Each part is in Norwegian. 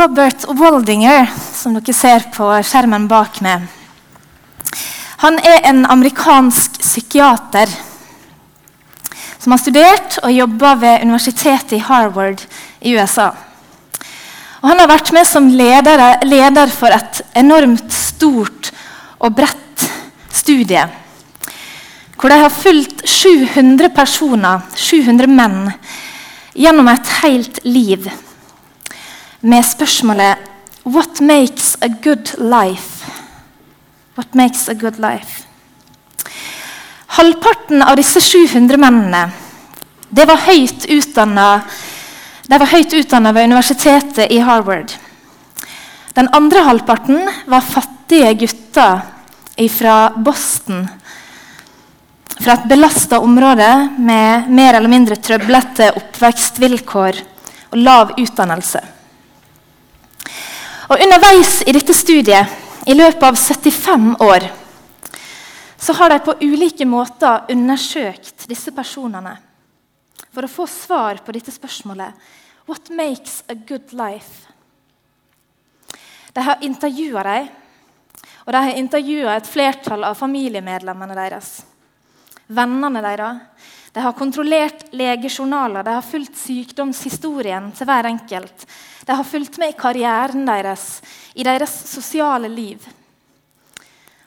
Robert Waldinger, som dere ser på skjermen bak meg, han er en amerikansk psykiater som har studert og jobba ved universitetet i Harvard i USA. Og han har vært med som leder, leder for et enormt stort og bredt studie. Hvor de har fulgt 700 personer, 700 menn, gjennom et helt liv med spørsmålet What makes a good life? What makes a good life? Halvparten av disse 700 mennene det var høyt utdanna de var høyt utdanna ved universitetet i Harvard. Den andre halvparten var fattige gutter fra Boston. Fra et belasta område med mer eller mindre trøblete oppvekstvilkår og lav utdannelse. Og Underveis i dette studiet, i løpet av 75 år, så har de på ulike måter undersøkt disse personene for å få svar på dette spørsmålet What makes a good life? De har intervjua dem, og de har intervjua et flertall av familiemedlemmene deres. Vennene deres. De har kontrollert legejournaler, de har fulgt sykdomshistorien til hver enkelt. De har fulgt med i karrieren deres, i deres sosiale liv.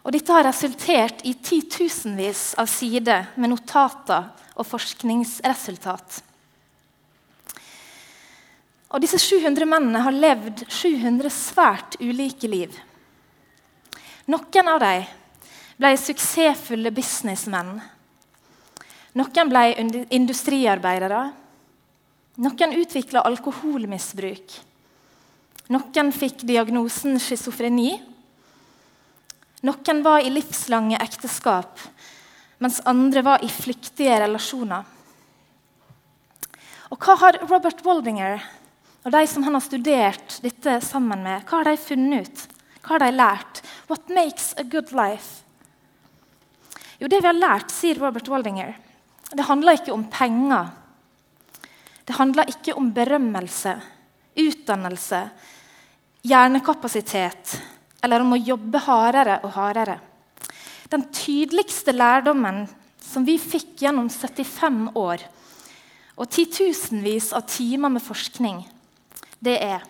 Og Dette har resultert i titusenvis av sider med notater og forskningsresultat. Og Disse 700 mennene har levd 700 svært ulike liv. Noen av dem ble suksessfulle businessmenn. Noen ble industriarbeidere. Noen utvikla alkoholmisbruk. Noen fikk diagnosen schizofreni. Noen var i livslange ekteskap, mens andre var i flyktige relasjoner. Og Hva har Robert Waldinger og de som han har studert dette sammen med, hva har de funnet ut? Hva har de lært? What makes a good life? Jo, det vi har lært, sier Robert Waldinger, det handler ikke om penger det handler ikke om berømmelse, utdannelse, hjernekapasitet eller om å jobbe hardere og hardere. Den tydeligste lærdommen som vi fikk gjennom 75 år og titusenvis av timer med forskning, det er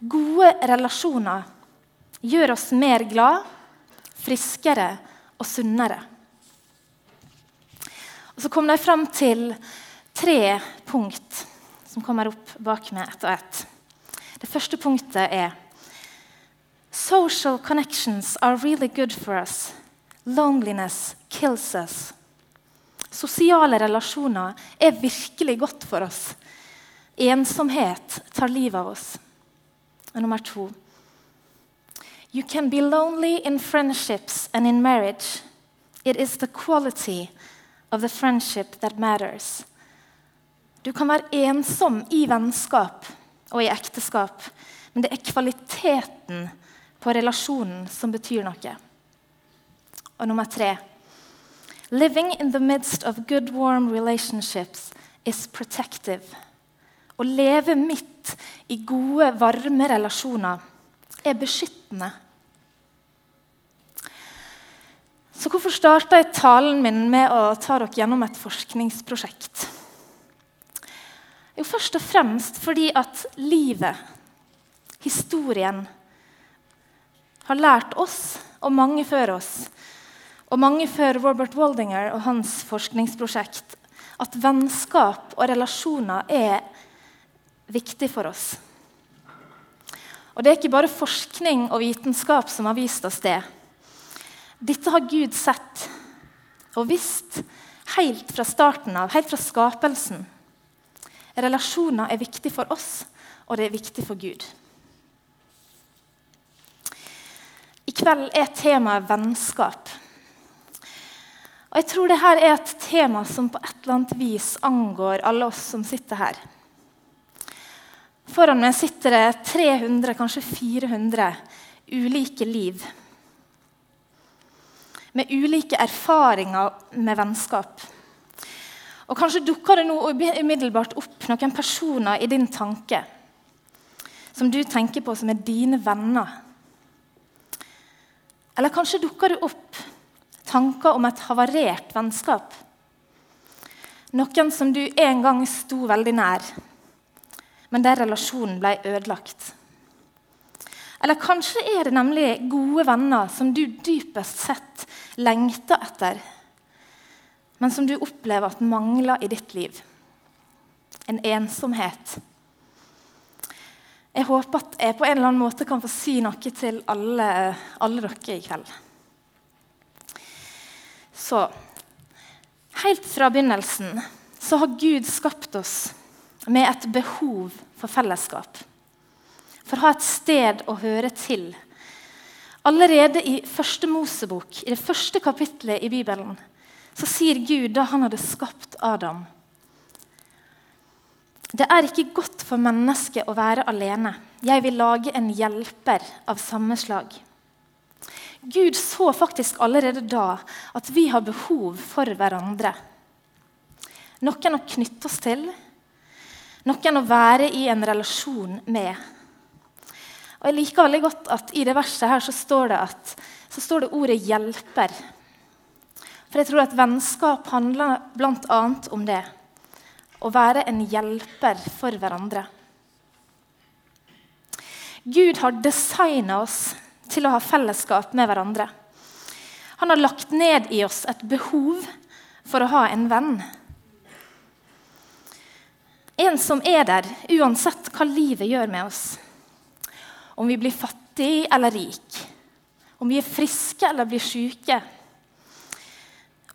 gode relasjoner gjør oss mer glad, friskere og sunnere. Og Så kom de fram til tre punkt som kommer opp bak meg ett og ett. Det første punktet er Social connections are really good for us. Loneliness kills us. Sosiale relasjoner er virkelig godt for oss. Ensomhet tar livet av oss. Og nummer to You can be lonely in friendships and in marriage. It is the quality of the friendship that matters. Du kan være ensom i vennskap og i ekteskap, men det er kvaliteten på relasjonen som betyr noe. Og nummer tre Living in the midst of good, warm relationships is protective. Å leve midt i gode, varme relasjoner er beskyttende. Så hvorfor starta jeg talen min med å ta dere gjennom et forskningsprosjekt? Jo, først og fremst fordi at livet, historien, har lært oss og mange før oss, og mange før Robert Waldinger og hans forskningsprosjekt, at vennskap og relasjoner er viktig for oss. Og Det er ikke bare forskning og vitenskap som har vist oss det. Dette har Gud sett og visst helt fra starten av, helt fra skapelsen. Relasjoner er viktig for oss, og det er viktig for Gud. I kveld er temaet vennskap. Og jeg tror dette er et tema som på et eller annet vis angår alle oss som sitter her. Foran meg sitter det 300, kanskje 400 ulike liv. Med ulike erfaringer med vennskap. Og Kanskje dukker det nå umiddelbart opp noen personer i din tanke som du tenker på som er dine venner. Eller kanskje dukker det opp tanker om et havarert vennskap. Noen som du en gang sto veldig nær, men der relasjonen ble ødelagt. Eller kanskje er det nemlig gode venner som du dypest sett lengter etter, men som du opplever at mangler i ditt liv. En ensomhet. Jeg håper at jeg på en eller annen måte kan få si noe til alle, alle dere i kveld. Så helt fra begynnelsen så har Gud skapt oss med et behov for fellesskap. For å ha et sted å høre til. Allerede i første Mosebok, i det første kapitlet i Bibelen, så sier Gud da han hadde skapt Adam Det er ikke godt for mennesket å være alene. Jeg vil lage en hjelper av samme slag. Gud så faktisk allerede da at vi har behov for hverandre. Noen å knytte oss til, noen å være i en relasjon med. Og Jeg liker veldig godt at i det verset her så står det, at, så står det ordet 'hjelper'. For jeg tror at vennskap handler bl.a. om det. Å være en hjelper for hverandre. Gud har designa oss til å ha fellesskap med hverandre. Han har lagt ned i oss et behov for å ha en venn. En som er der uansett hva livet gjør med oss. Om vi blir fattige eller rike, om vi er friske eller blir syke.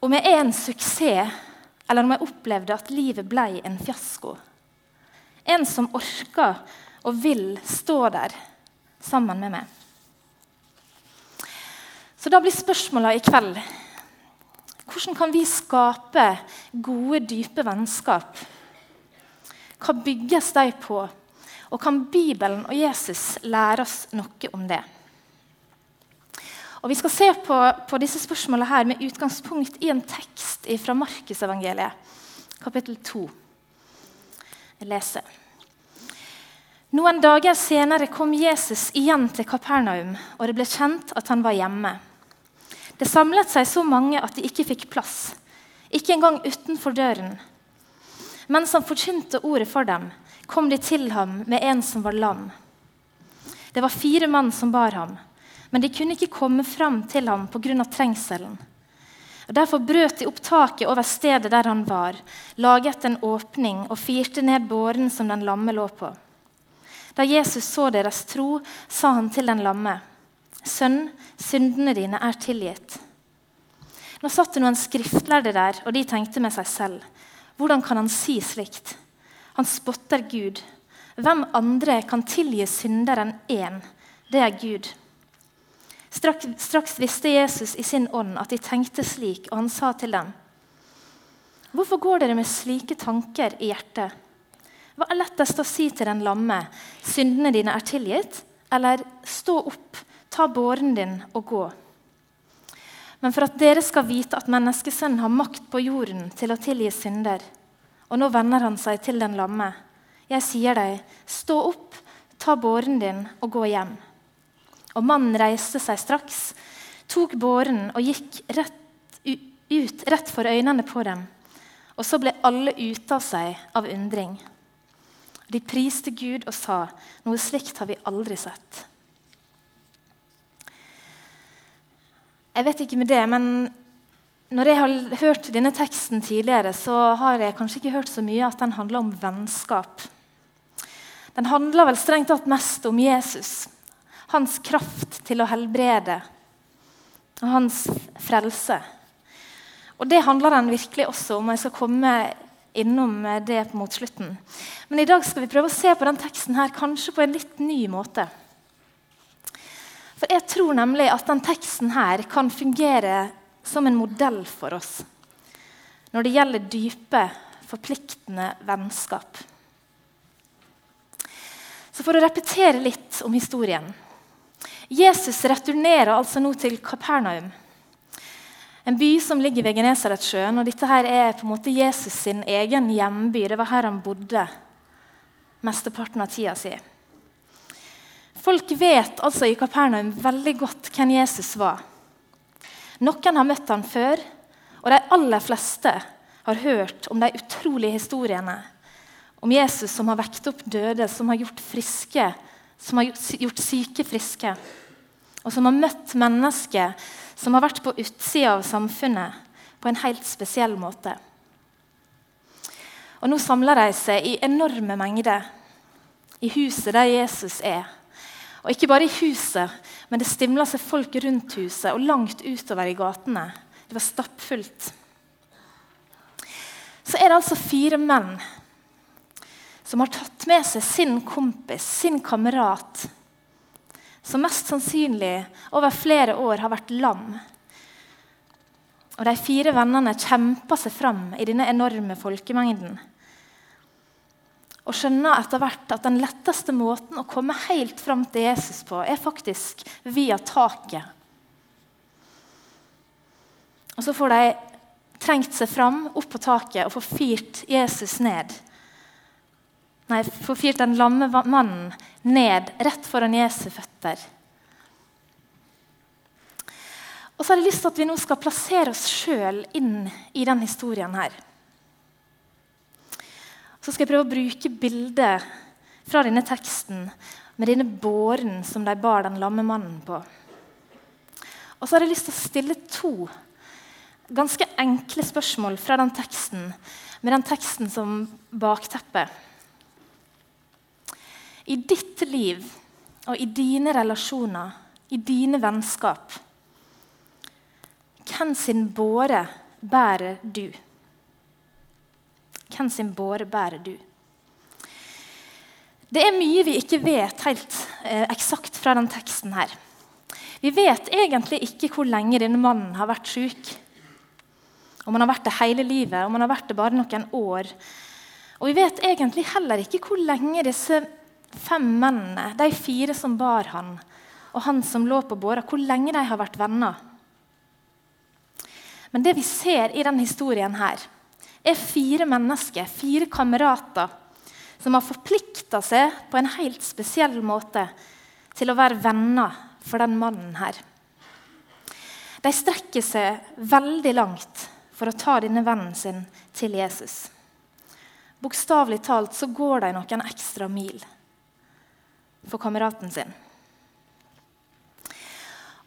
Om jeg er en suksess, eller om jeg opplevde at livet ble en fiasko. En som orker og vil stå der sammen med meg. Så da blir spørsmåla i kveld hvordan kan vi skape gode, dype vennskap? Hva bygges de på? Og kan Bibelen og Jesus lære oss noe om det? Og Vi skal se på, på disse spørsmålene her med utgangspunkt i en tekst fra Markusevangeliet, kapittel 2. Jeg leser. Noen dager senere kom Jesus igjen til Kapernaum, og det ble kjent at han var hjemme. Det samlet seg så mange at de ikke fikk plass, ikke engang utenfor døren. Mens han forkynte ordet for dem, kom de til ham med en som var lam. Det var fire mann som bar ham, men de kunne ikke komme fram til ham pga. trengselen. Og Derfor brøt de opp taket over stedet der han var, laget en åpning og firte ned båren som den lamme lå på. Da Jesus så deres tro, sa han til den lamme, 'Sønn, syndene dine er tilgitt.' Nå satt det noen skriftlærde der, og de tenkte med seg selv. Hvordan kan han si slikt? Han spotter Gud. Hvem andre kan tilgi synder enn én? Det er Gud. Straks, straks, visste Jesus i sin ånd at de tenkte slik, og han sa til dem.: Hvorfor går dere med slike tanker i hjertet? Hva er lettest å si til den lamme? Syndene dine er tilgitt? Eller stå opp, Ta båren din og gå. Men for at dere skal vite at menneskesønnen har makt på jorden til å tilgi synder. Og nå vender han seg til den lamme. Jeg sier deg, stå opp, ta båren din og gå hjem. Og mannen reiste seg straks, tok båren og gikk rett ut rett for øynene på dem. Og så ble alle ute av seg av undring. De priste Gud og sa, noe slikt har vi aldri sett. Jeg vet ikke med det, men når jeg har hørt denne teksten tidligere, så har jeg kanskje ikke hørt så mye at den handler om vennskap. Den handler vel strengt tatt mest om Jesus, hans kraft til å helbrede og hans frelse. Og det handler den virkelig også om. Jeg skal komme innom det mot slutten. Men i dag skal vi prøve å se på den teksten her kanskje på en litt ny måte. For jeg tror nemlig at den teksten her kan fungere som en modell for oss når det gjelder dype, forpliktende vennskap. Så For å repetere litt om historien. Jesus returnerer altså nå til Kapernaum, en by som ligger ved Genesaretsjøen. Og dette her er på en måte Jesus sin egen hjemby. Det var her han bodde mesteparten av tida si. Folk vet altså i Kapernaum veldig godt hvem Jesus var. Noen har møtt han før, og de aller fleste har hørt om de utrolige historiene om Jesus som har vekt opp døde, som har gjort friske, som har gjort syke friske, og som har møtt mennesker som har vært på utsida av samfunnet på en helt spesiell måte. Og Nå samler de seg i enorme mengder i huset der Jesus er. Og ikke bare i huset, men det stimla seg folk rundt huset og langt utover i gatene. Det var stappfullt. Så er det altså fire menn som har tatt med seg sin kompis, sin kamerat, som mest sannsynlig over flere år har vært lam. Og De fire vennene kjemper seg fram i denne enorme folkemengden og skjønner etter hvert at den letteste måten å komme helt fram til Jesus på, er faktisk via taket. Og så får de trengt seg fram opp på taket og får firt Jesus ned. Nei, få den lamme mannen ned rett foran Jesu føtter. Og så har jeg lyst til at vi nå skal plassere oss sjøl inn i den historien her. Så skal jeg prøve å bruke bildet fra denne teksten med denne båren som de bar den lamme mannen på. Og så har jeg lyst til å stille to ganske enkle spørsmål fra den teksten, med den teksten som bakteppe. I ditt liv og i dine relasjoner, i dine vennskap, hvem sin båre bærer du? Hvem sin båre bærer du? Det er mye vi ikke vet helt eh, eksakt fra den teksten. her. Vi vet egentlig ikke hvor lenge denne mannen har vært syk. Om han har vært det hele livet, om han har vært det bare noen år. Og vi vet egentlig heller ikke hvor lenge disse fem mennene, de fire som bar han, og han som lå på båra, hvor lenge de har vært venner. Men det vi ser i denne historien her, er fire mennesker, fire kamerater, som har forplikta seg på en helt spesiell måte til å være venner for den mannen her. De strekker seg veldig langt for å ta denne vennen sin til Jesus. Bokstavelig talt så går de noen ekstra mil for kameraten sin.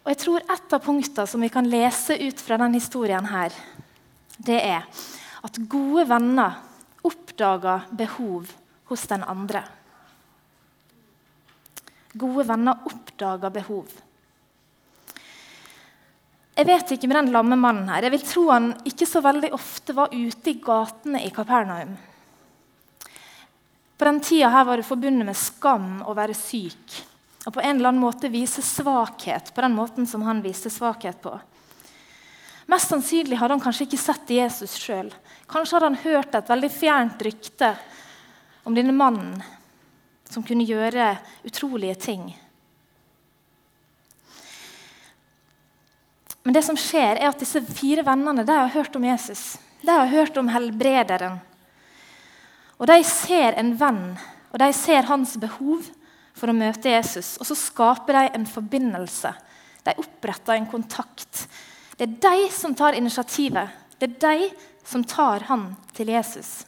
Og jeg tror Et av punktene som vi kan lese ut fra denne historien, her, det er at gode venner oppdager behov hos den andre. Gode venner oppdager behov. Jeg vet ikke med den lamme mannen her. Jeg vil tro han ikke så veldig ofte var ute i gatene i Kapernaum. På den tida her var det forbundet med skam å være syk og på en eller annen måte vise svakhet på den måten som han viste svakhet på. Mest sannsynlig hadde han kanskje ikke sett Jesus sjøl. Kanskje hadde han hørt et veldig fjernt rykte om denne mannen som kunne gjøre utrolige ting. Men det som skjer er at disse fire vennene de har hørt om Jesus. De har hørt om helbrederen. Og de ser en venn, og de ser hans behov for å møte Jesus. Og så skaper de en forbindelse. De oppretter en kontakt. Det er de som tar initiativet. Det er de som tar han til Jesus.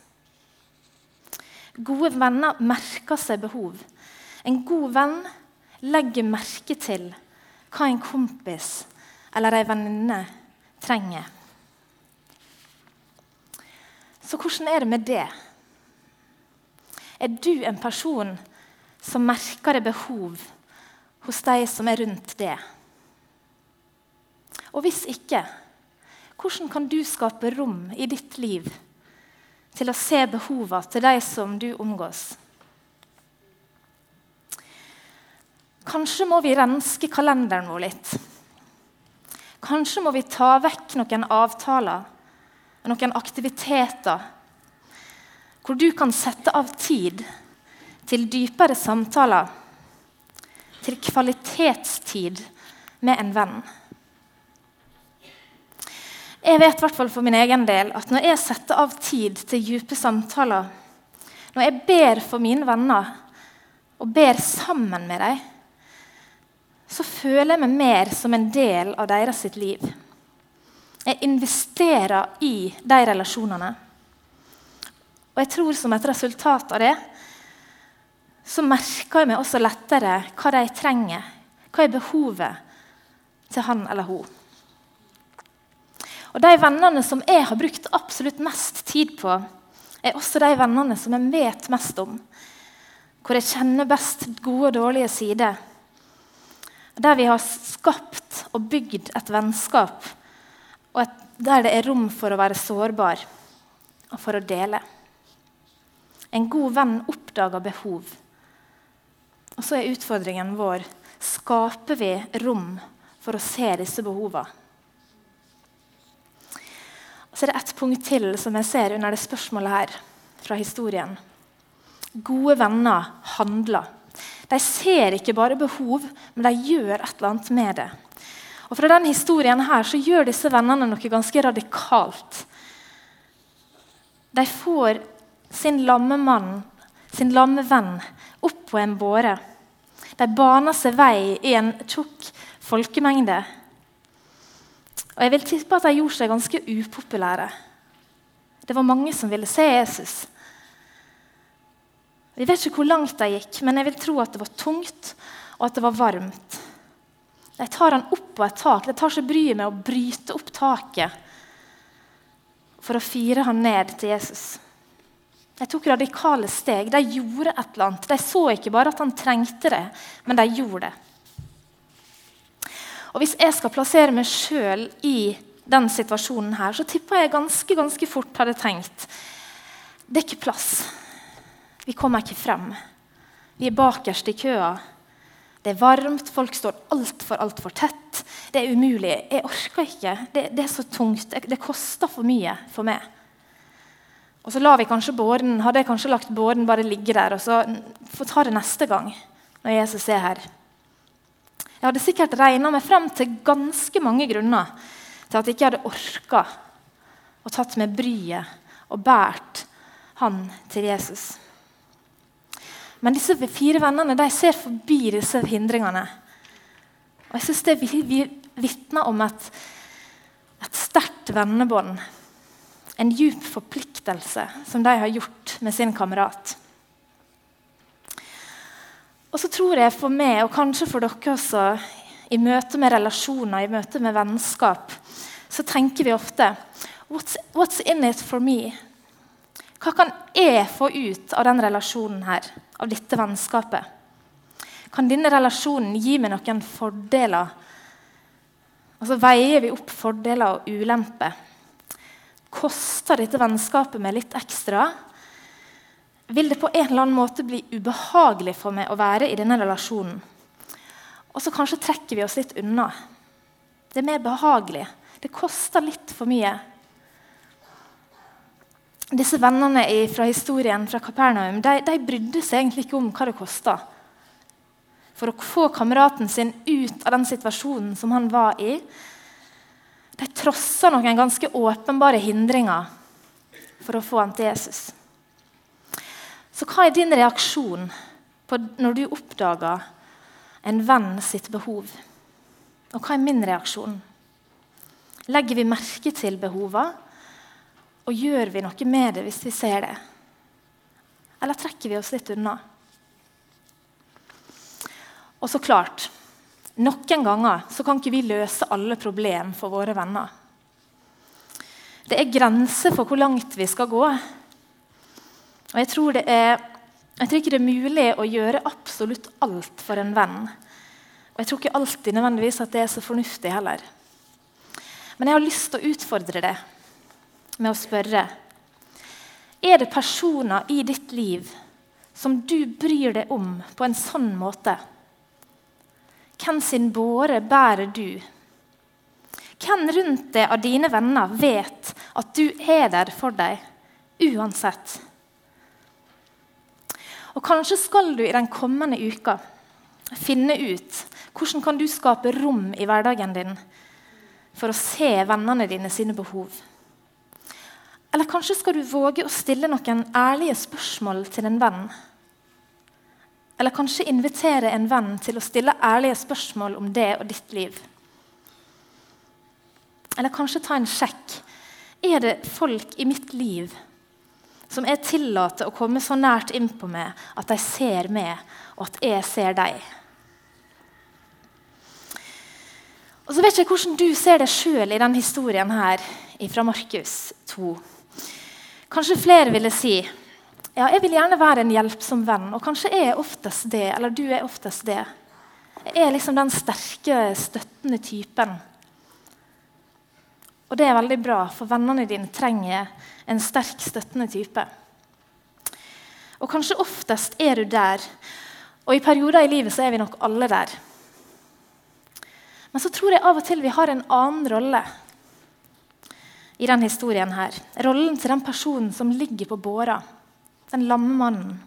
Gode venner merker seg behov. En god venn legger merke til hva en kompis eller ei venninne trenger. Så hvordan er det med det? Er du en person som merker det behov hos de som er rundt det? Og hvis ikke, hvordan kan du skape rom i ditt liv til å se behovene til de som du omgås? Kanskje må vi renske kalenderen vår litt. Kanskje må vi ta vekk noen avtaler noen aktiviteter hvor du kan sette av tid til dypere samtaler, til kvalitetstid med en venn. Jeg vet fall for min egen del at når jeg setter av tid til dype samtaler, når jeg ber for mine venner og ber sammen med dem, så føler jeg meg mer som en del av deres liv. Jeg investerer i de relasjonene. Og jeg tror som et resultat av det så merker jeg meg også lettere hva de trenger. Hva er behovet til han eller hun? Og De vennene som jeg har brukt absolutt mest tid på, er også de vennene som jeg vet mest om. Hvor jeg kjenner best gode og dårlige sider. Der vi har skapt og bygd et vennskap, og et, der det er rom for å være sårbar og for å dele. En god venn oppdager behov. Og så er utfordringen vår skaper vi rom for å se disse behovene. Så er det ett punkt til som jeg ser under det spørsmålet her fra historien. Gode venner handler. De ser ikke bare behov, men de gjør et eller annet med det. Og Fra denne historien her så gjør disse vennene noe ganske radikalt. De får sin lamme mann, sin lamme venn, opp på en båre. De baner seg vei i en tjukk folkemengde og jeg vil tippe at de gjorde seg ganske upopulære. Det var mange som ville se Jesus. Vi vet ikke hvor langt de gikk, men jeg vil tro at det var tungt og at det var varmt. De tar han opp på et tak. De tar seg bryet med å bryte opp taket for å fire han ned til Jesus. De tok radikale steg. De gjorde et eller annet. De så ikke bare at han trengte det, men de gjorde det. Og Hvis jeg skal plassere meg sjøl i den situasjonen, her, så tipper jeg ganske, ganske fort hadde tenkt det er ikke plass. Vi kommer ikke frem. Vi er bakerst i køa. Det er varmt, folk står altfor alt for tett. Det er umulig. Jeg orker ikke. Det, det er så tungt. Det, koster for mye for meg. Og så la vi kanskje båden, hadde jeg kanskje lagt båden bare ligge der, og så få ta det neste gang når Jesus er her. Jeg hadde sikkert regna meg frem til ganske mange grunner til at jeg ikke hadde orka og tatt med bryet og båret han til Jesus. Men disse fire vennene de ser forbi disse hindringene. Og jeg syns det vitner om et, et sterkt vennebånd. En djup forpliktelse som de har gjort med sin kamerat. Og så tror jeg for meg, og kanskje for dere også, i møte med relasjoner, i møte med vennskap, så tenker vi ofte what's, what's in it for me? Hva kan jeg få ut av den relasjonen her, av dette vennskapet? Kan denne relasjonen gi meg noen fordeler? Og så veier vi opp fordeler og ulemper. Koster dette vennskapet meg litt ekstra? vil det på en eller annen måte bli ubehagelig for meg å være i denne relasjonen. Og så kanskje trekker vi oss litt unna. Det er mer behagelig. Det koster litt for mye. Disse vennene fra historien fra Kapernaum de, de brydde seg egentlig ikke om hva det kosta. For å få kameraten sin ut av den situasjonen som han var i. De trossa noen ganske åpenbare hindringer for å få han til Jesus. Så hva er din reaksjon når du oppdager en venn sitt behov? Og hva er min reaksjon? Legger vi merke til behovene? Og gjør vi noe med det hvis vi ser det? Eller trekker vi oss litt unna? Og så klart Noen ganger så kan ikke vi løse alle problemer for våre venner. Det er grenser for hvor langt vi skal gå. Og jeg tror, er, jeg tror ikke det er mulig å gjøre absolutt alt for en venn. Og jeg tror ikke alltid nødvendigvis at det er så fornuftig heller. Men jeg har lyst til å utfordre det med å spørre Er det personer i ditt liv som du bryr deg om på en sånn måte? Hvem sin båre bærer du? Hvem rundt deg av dine venner vet at du er der for dem uansett? Og Kanskje skal du i den kommende uka finne ut hvordan kan du skape rom i hverdagen din for å se vennene dine sine behov. Eller kanskje skal du våge å stille noen ærlige spørsmål til en venn. Eller kanskje invitere en venn til å stille ærlige spørsmål om det og ditt liv. Eller kanskje ta en sjekk. Er det folk i mitt liv som jeg tillater å komme så nært innpå meg at de ser meg, og at jeg ser dem? Og så vet jeg hvordan du ser deg sjøl i denne historien her fra Markus 2. Kanskje flere ville si ja, jeg vil gjerne være en hjelpsom venn. Og kanskje er jeg oftest det, eller du er oftest det. Jeg er liksom den sterke, støttende typen. Og det er veldig bra, for vennene dine trenger en sterk, støttende type. Og kanskje oftest er du der, og i perioder i livet så er vi nok alle der. Men så tror jeg av og til vi har en annen rolle i denne historien. her. Rollen til den personen som ligger på båra, den lamme mannen.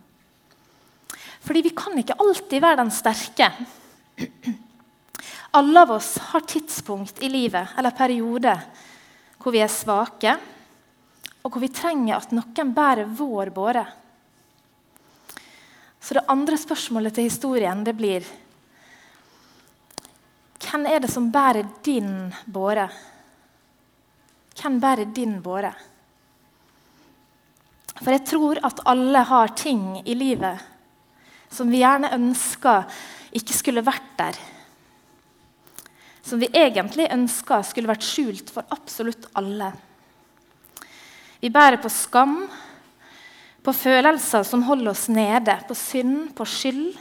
Fordi vi kan ikke alltid være den sterke. Alle av oss har tidspunkt i livet eller perioder hvor vi er svake, og hvor vi trenger at noen bærer vår båre. Så det andre spørsmålet til historien det blir hvem er det som bærer din båre? Hvem bærer din båre? For jeg tror at alle har ting i livet som vi gjerne ønsker ikke skulle vært der. Som vi egentlig ønska skulle vært skjult for absolutt alle. Vi bærer på skam, på følelser som holder oss nede, på synd, på skyld,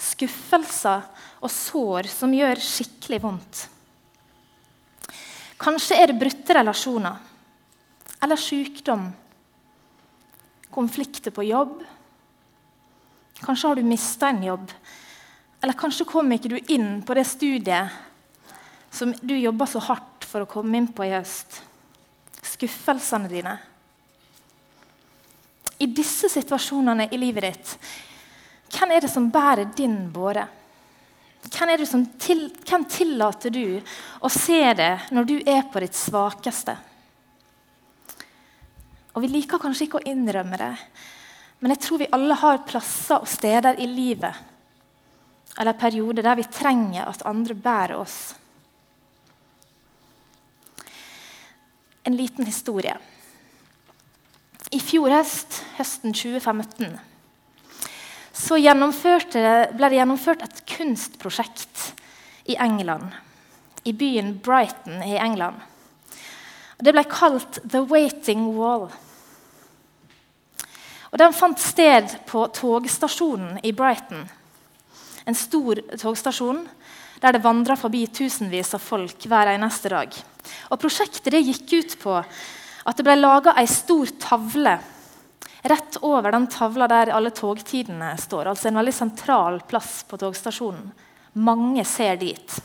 skuffelser og sår som gjør skikkelig vondt. Kanskje er det brutte relasjoner eller sykdom, konflikter på jobb. Kanskje har du mista en jobb, eller kanskje kom ikke du inn på det studiet som du jobba så hardt for å komme inn på i høst. Skuffelsene dine. I disse situasjonene i livet ditt, hvem er det som bærer din båre? Hvem, til, hvem tillater du å se det når du er på ditt svakeste? Og Vi liker kanskje ikke å innrømme det, men jeg tror vi alle har plasser og steder i livet eller perioder der vi trenger at andre bærer oss. En liten historie. I fjor høst, høsten 2015, så ble det gjennomført et kunstprosjekt i England. I byen Brighton i England. Det ble kalt The Waiting Wall. Og Den fant sted på togstasjonen i Brighton. En stor togstasjon der det vandra forbi tusenvis av folk hver eneste dag. Og Prosjektet gikk ut på at det ble laga ei stor tavle rett over den tavla der alle togtidene står. Altså en veldig sentral plass på togstasjonen. Mange ser dit.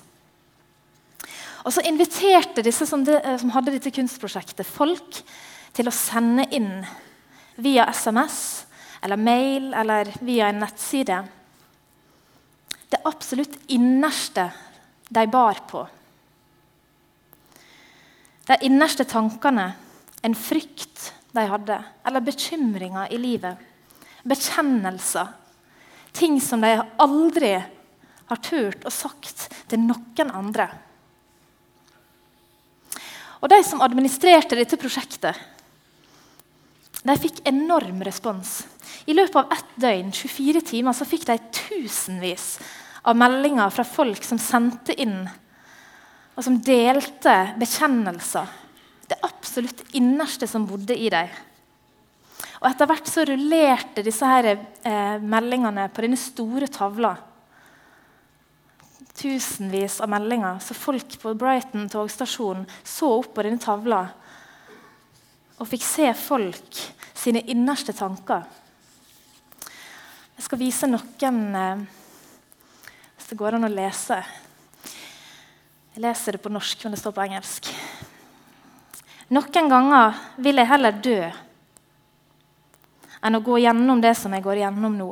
Og så inviterte disse som, de, som hadde dette kunstprosjektet, folk til å sende inn via SMS eller mail eller via en nettside det absolutt innerste de bar på. De innerste tankene, en frykt de hadde, eller bekymringer i livet. Bekjennelser. Ting som de aldri har turt å sagt til noen andre. Og De som administrerte dette prosjektet, de fikk enorm respons. I løpet av ett døgn 24 timer, så fikk de tusenvis av meldinger fra folk som sendte inn og som delte bekjennelser det absolutt innerste som bodde i dem. Og Etter hvert så rullerte disse her, eh, meldingene på denne store tavla. Tusenvis av meldinger. Så folk på Brighton togstasjon så opp på denne tavla og fikk se folk sine innerste tanker. Jeg skal vise noen eh, hvis det går an å lese. Jeg leser det på norsk, men det står på engelsk. Noen ganger vil jeg heller dø enn å gå gjennom det som jeg går gjennom nå.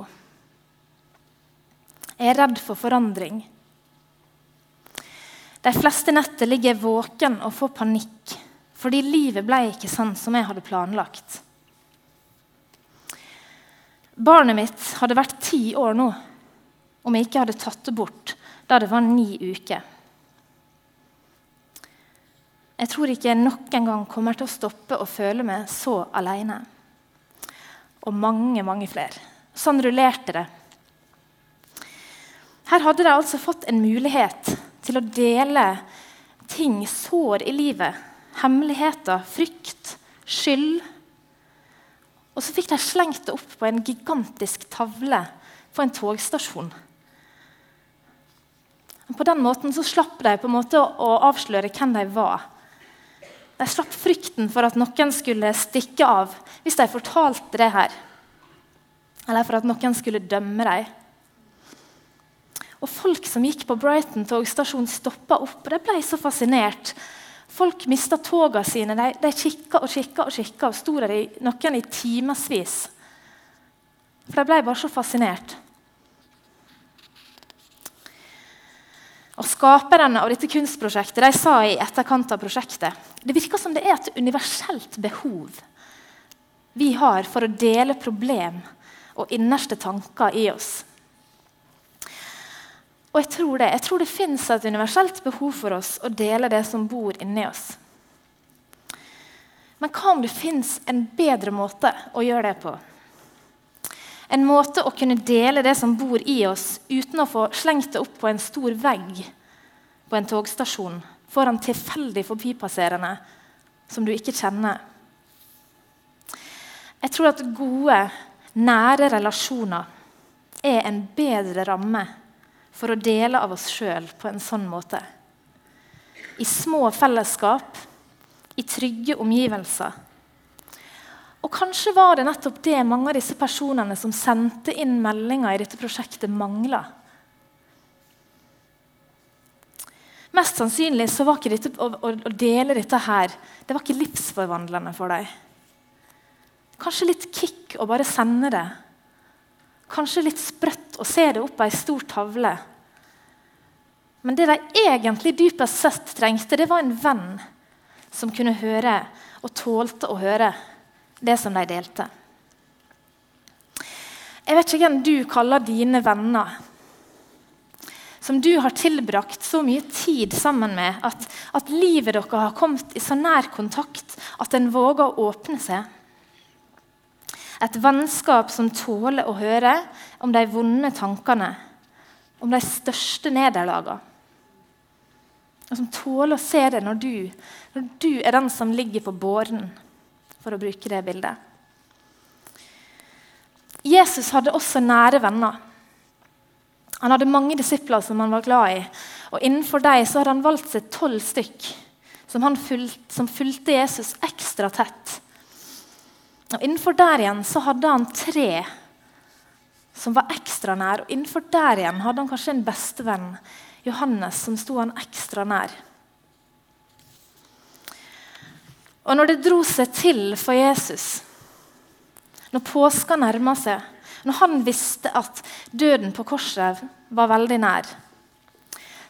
Jeg er redd for forandring. De fleste netter ligger jeg våken og får panikk fordi livet ble ikke sånn som jeg hadde planlagt. Barnet mitt hadde vært ti år nå om jeg ikke hadde tatt det bort da det var ni uker. Jeg tror ikke jeg nok en gang kommer til å stoppe å føle meg så alene. Og mange, mange flere. Sånn rullerte det. Her hadde de altså fått en mulighet til å dele ting, sår i livet, hemmeligheter, frykt, skyld. Og så fikk de slengt det opp på en gigantisk tavle på en togstasjon. På den måten så slapp de på en måte å avsløre hvem de var. De slapp frykten for at noen skulle stikke av hvis de fortalte det her. Eller for at noen skulle dømme dem. Og Folk som gikk på Brighton togstasjon, stoppa opp. og De ble så fascinert. Folk mista toga sine. De, de kikka og kikka og kikka og sto der i, noen i timevis. For de ble bare så fascinert. Og Skaperne av dette kunstprosjektet de sa i etterkant av prosjektet det virker som det er et universelt behov vi har for å dele problem og innerste tanker i oss. Og jeg tror det. Jeg tror det fins et universelt behov for oss å dele det som bor inni oss. Men hva om det fins en bedre måte å gjøre det på? En måte å kunne dele det som bor i oss, uten å få slengt det opp på en stor vegg på en togstasjon foran tilfeldig forbipasserende som du ikke kjenner. Jeg tror at gode, nære relasjoner er en bedre ramme for å dele av oss sjøl på en sånn måte. I små fellesskap, i trygge omgivelser og kanskje var det nettopp det mange av disse personene som sendte inn meldinger i dette prosjektet, mangla. Mest sannsynlig så var ikke dette, å, å, å, dele dette her det var ikke livsforvandlende for dem. Kanskje litt kick å bare sende det. Kanskje litt sprøtt å se det opp på ei stor tavle. Men det de egentlig dypest sett trengte, det var en venn som kunne høre og tålte å høre det som de delte. Jeg vet ikke hvem du kaller dine venner, som du har tilbrakt så mye tid sammen med at, at livet deres har kommet i så nær kontakt at en våger å åpne seg. Et vennskap som tåler å høre om de vonde tankene, om de største nederlagene. Og som tåler å se det når du, når du er den som ligger på båren for å bruke det bildet. Jesus hadde også nære venner. Han hadde mange disipler som han var glad i. Og Innenfor dem hadde han valgt seg tolv stykk som, fulgte, som fulgte Jesus ekstra tett. Og Innenfor der igjen så hadde han tre som var ekstra nær. Og innenfor der igjen hadde han kanskje en bestevenn, Johannes, som sto han ekstra nær. Og når det dro seg til for Jesus, når påska nærma seg, når han visste at døden på korset var veldig nær,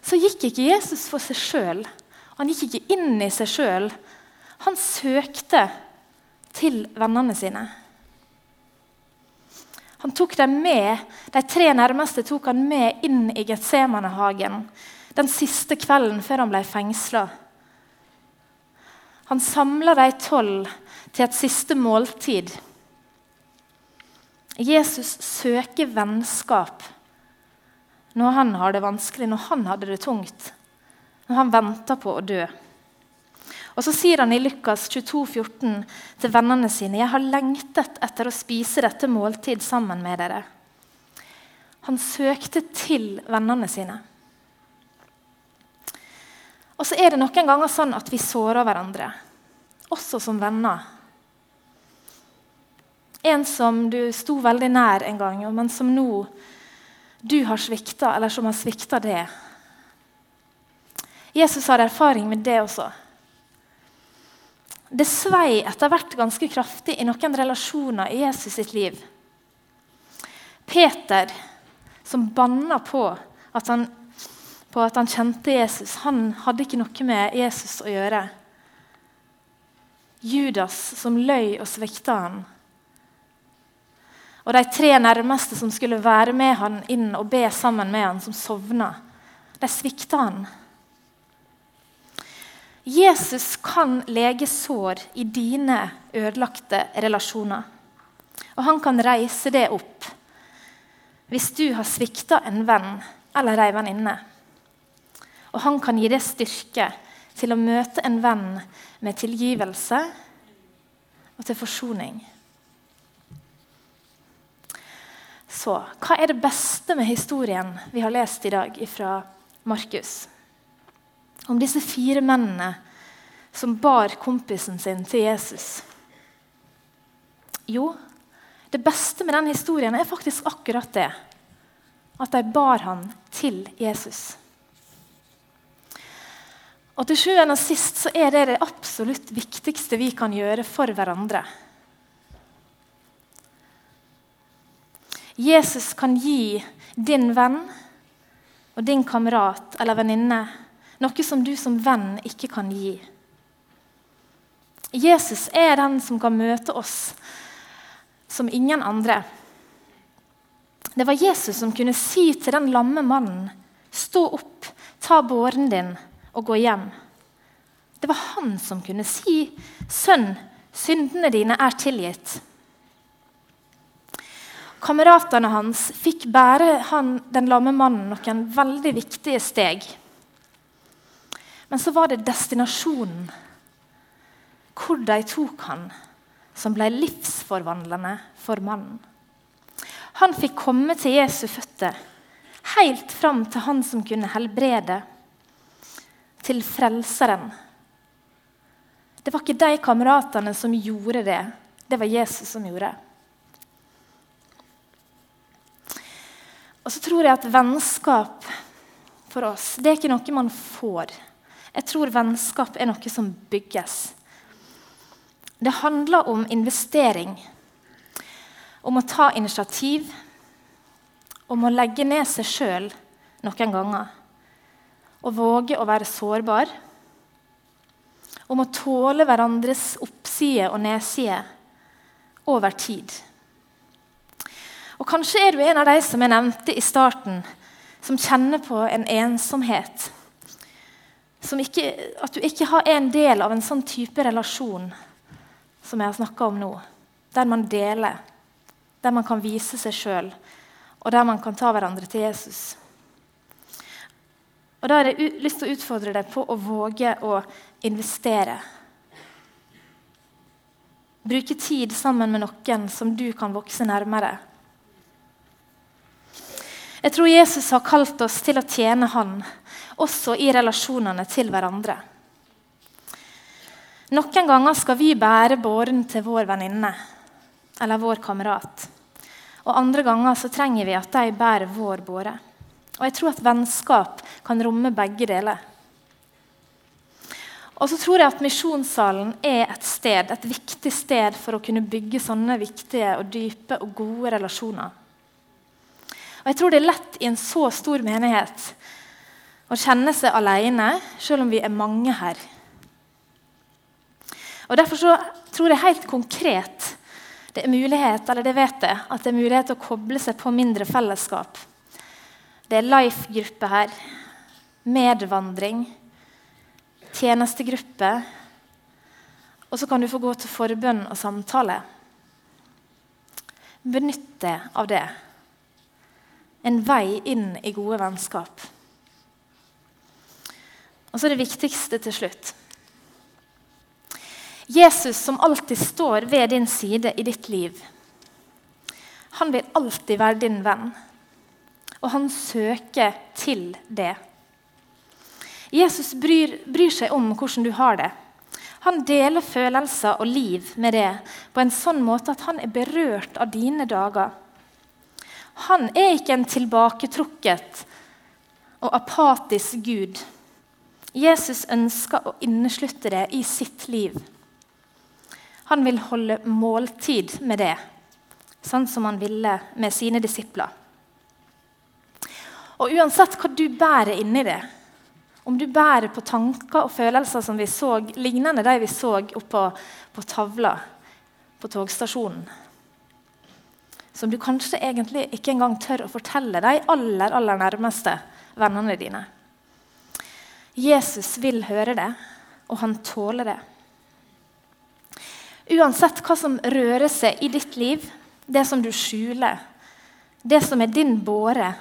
så gikk ikke Jesus for seg sjøl. Han gikk ikke inn i seg sjøl. Han søkte til vennene sine. Han tok dem med, De tre nærmeste tok han med inn i Getsemanehagen den siste kvelden før han ble fengsla. Han samla de tolv til et siste måltid. Jesus søker vennskap når han har det vanskelig, når han hadde det tungt, når han venter på å dø. Og Så sier han i Lukas 22, 14 til vennene sine.: Jeg har lengtet etter å spise dette måltid sammen med dere. Han søkte til vennene sine. Og så er det noen ganger sånn at vi sårer hverandre, også som venner. En som du sto veldig nær en gang, men som nå du har svikta, eller som har svikta det. Jesus har erfaring med det også. Det svei etter hvert ganske kraftig i noen relasjoner i Jesus sitt liv. Peter, som banna på at han på at han kjente Jesus. Han hadde ikke noe med Jesus å gjøre. Judas som løy og svikta han. Og de tre nærmeste som skulle være med han inn og be sammen med han, som sovna, de svikta han. Jesus kan lege sår i dine ødelagte relasjoner. Og han kan reise det opp hvis du har svikta en venn eller ei venninne. Og han kan gi deg styrke til å møte en venn med tilgivelse og til forsoning. Så hva er det beste med historien vi har lest i dag fra Markus? Om disse fire mennene som bar kompisen sin til Jesus. Jo, det beste med den historien er faktisk akkurat det. At de bar han til Jesus. Og til sjuende og sist så er det det absolutt viktigste vi kan gjøre for hverandre. Jesus kan gi din venn og din kamerat eller venninne noe som du som venn ikke kan gi. Jesus er den som kan møte oss som ingen andre. Det var Jesus som kunne si til den lamme mannen, 'Stå opp, ta båren din og gå hjem'. Det var han som kunne si, 'Sønn, syndene dine er tilgitt'. Kameratene hans fikk bære han, den lamme mannen noen veldig viktige steg. Men så var det destinasjonen, hvor de tok han, som ble livsforvandlende for mannen. Han fikk komme til Jesu føtter, helt fram til han som kunne helbrede, til Frelseren. Det var ikke de kameratene som gjorde det, det var Jesus som gjorde det. Og så tror jeg at vennskap for oss det er ikke noe man får. Jeg tror vennskap er noe som bygges. Det handler om investering, om å ta initiativ, om å legge ned seg sjøl noen ganger. Å våge å være sårbar. Om å tåle hverandres oppside og nedside over tid. Og Kanskje er du en av de som jeg nevnte i starten, som kjenner på en ensomhet. Ikke, at du ikke har en del av en sånn type relasjon som jeg har snakka om nå. Der man deler, der man kan vise seg sjøl, og der man kan ta hverandre til Jesus. Og Da har jeg lyst til å utfordre deg på å våge å investere. Bruke tid sammen med noen som du kan vokse nærmere. Jeg tror Jesus har kalt oss til å tjene Han, også i relasjonene til hverandre. Noen ganger skal vi bære båren til vår venninne eller vår kamerat. Og andre ganger så trenger vi at de bærer vår båre. Og jeg tror at vennskap kan romme begge deler. Og så tror jeg at Misjonssalen er et sted, et viktig sted for å kunne bygge sånne viktige og dype og gode relasjoner. Og jeg tror det er lett i en så stor menighet å kjenne seg alene, selv om vi er mange her. Og Derfor så tror jeg helt konkret det er mulighet eller det vet jeg, at det er mulighet til å koble seg på mindre fellesskap. Det er life-gruppe her. Medvandring. Tjenestegruppe. Og så kan du få gå til forbønn og samtale. Benytt deg av det en vei inn i gode vennskap. Og så det viktigste til slutt. Jesus som alltid står ved din side i ditt liv. Han vil alltid være din venn, og han søker til det. Jesus bryr, bryr seg om hvordan du har det. Han deler følelser og liv med det på en sånn måte at han er berørt av dine dager. Han er ikke en tilbaketrukket og apatisk Gud. Jesus ønsker å inneslutte det i sitt liv. Han vil holde måltid med det, sånn som han ville med sine disipler. Og uansett hva du bærer inni det, om du bærer på tanker og følelser som vi så, lignende de vi så oppå på tavla på togstasjonen som du kanskje egentlig ikke engang tør å fortelle de aller, aller nærmeste vennene dine. Jesus vil høre det, og han tåler det. Uansett hva som rører seg i ditt liv, det som du skjuler, det som er din båre,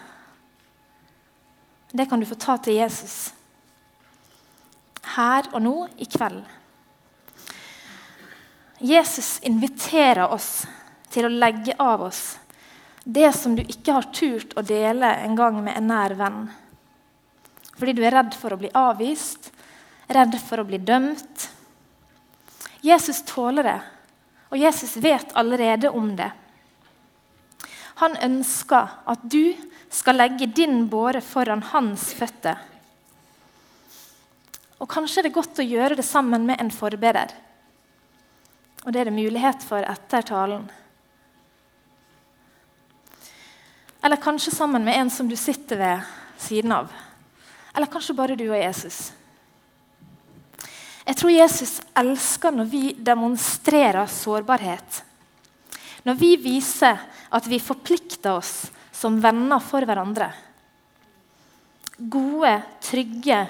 det kan du få ta til Jesus. Her og nå, i kveld. Jesus inviterer oss til å legge av oss det som du ikke har turt å dele en gang med en nær venn. Fordi du er redd for å bli avvist, redd for å bli dømt. Jesus tåler det, og Jesus vet allerede om det. Han ønsker at du skal legge din båre foran hans føtter. Og kanskje er det godt å gjøre det sammen med en forbeder. Og det er det mulighet for etter talen. Eller kanskje sammen med en som du sitter ved siden av. Eller kanskje bare du og Jesus. Jeg tror Jesus elsker når vi demonstrerer sårbarhet. Når vi viser at vi forplikter oss som venner for hverandre. Gode, trygge,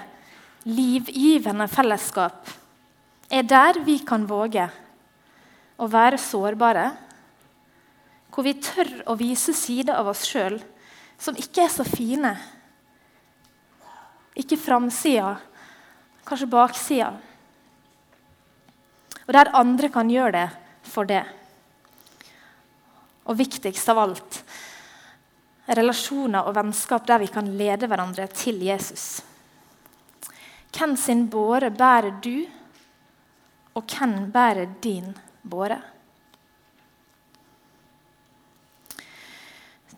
livgivende fellesskap er der vi kan våge å være sårbare. Hvor vi tør å vise sider av oss sjøl som ikke er så fine. Ikke framsida, kanskje baksida. Og der andre kan gjøre det for det. Og viktigst av alt relasjoner og vennskap der vi kan lede hverandre til Jesus. Hvem sin båre bærer du, og hvem bærer din båre?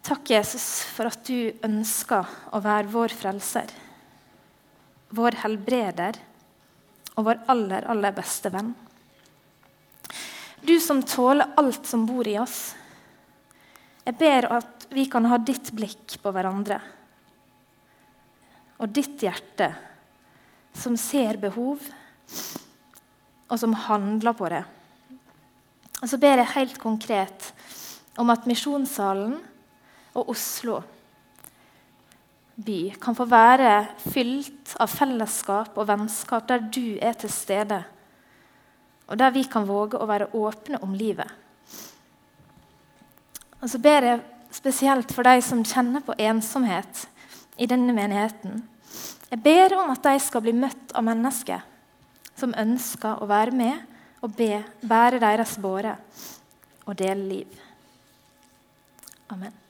Takk, Jesus, for at du ønsker å være vår frelser, vår helbreder og vår aller, aller beste venn. Du som tåler alt som bor i oss. Jeg ber at vi kan ha ditt blikk på hverandre og ditt hjerte, som ser behov, og som handler på det. Og så ber jeg helt konkret om at Misjonssalen og Oslo by kan få være fylt av fellesskap og vennskap der du er til stede, og der vi kan våge å være åpne om livet. Og så ber jeg spesielt for de som kjenner på ensomhet i denne menigheten. Jeg ber om at de skal bli møtt av mennesker som ønsker å være med og be, bære deres båre og dele liv. Amen.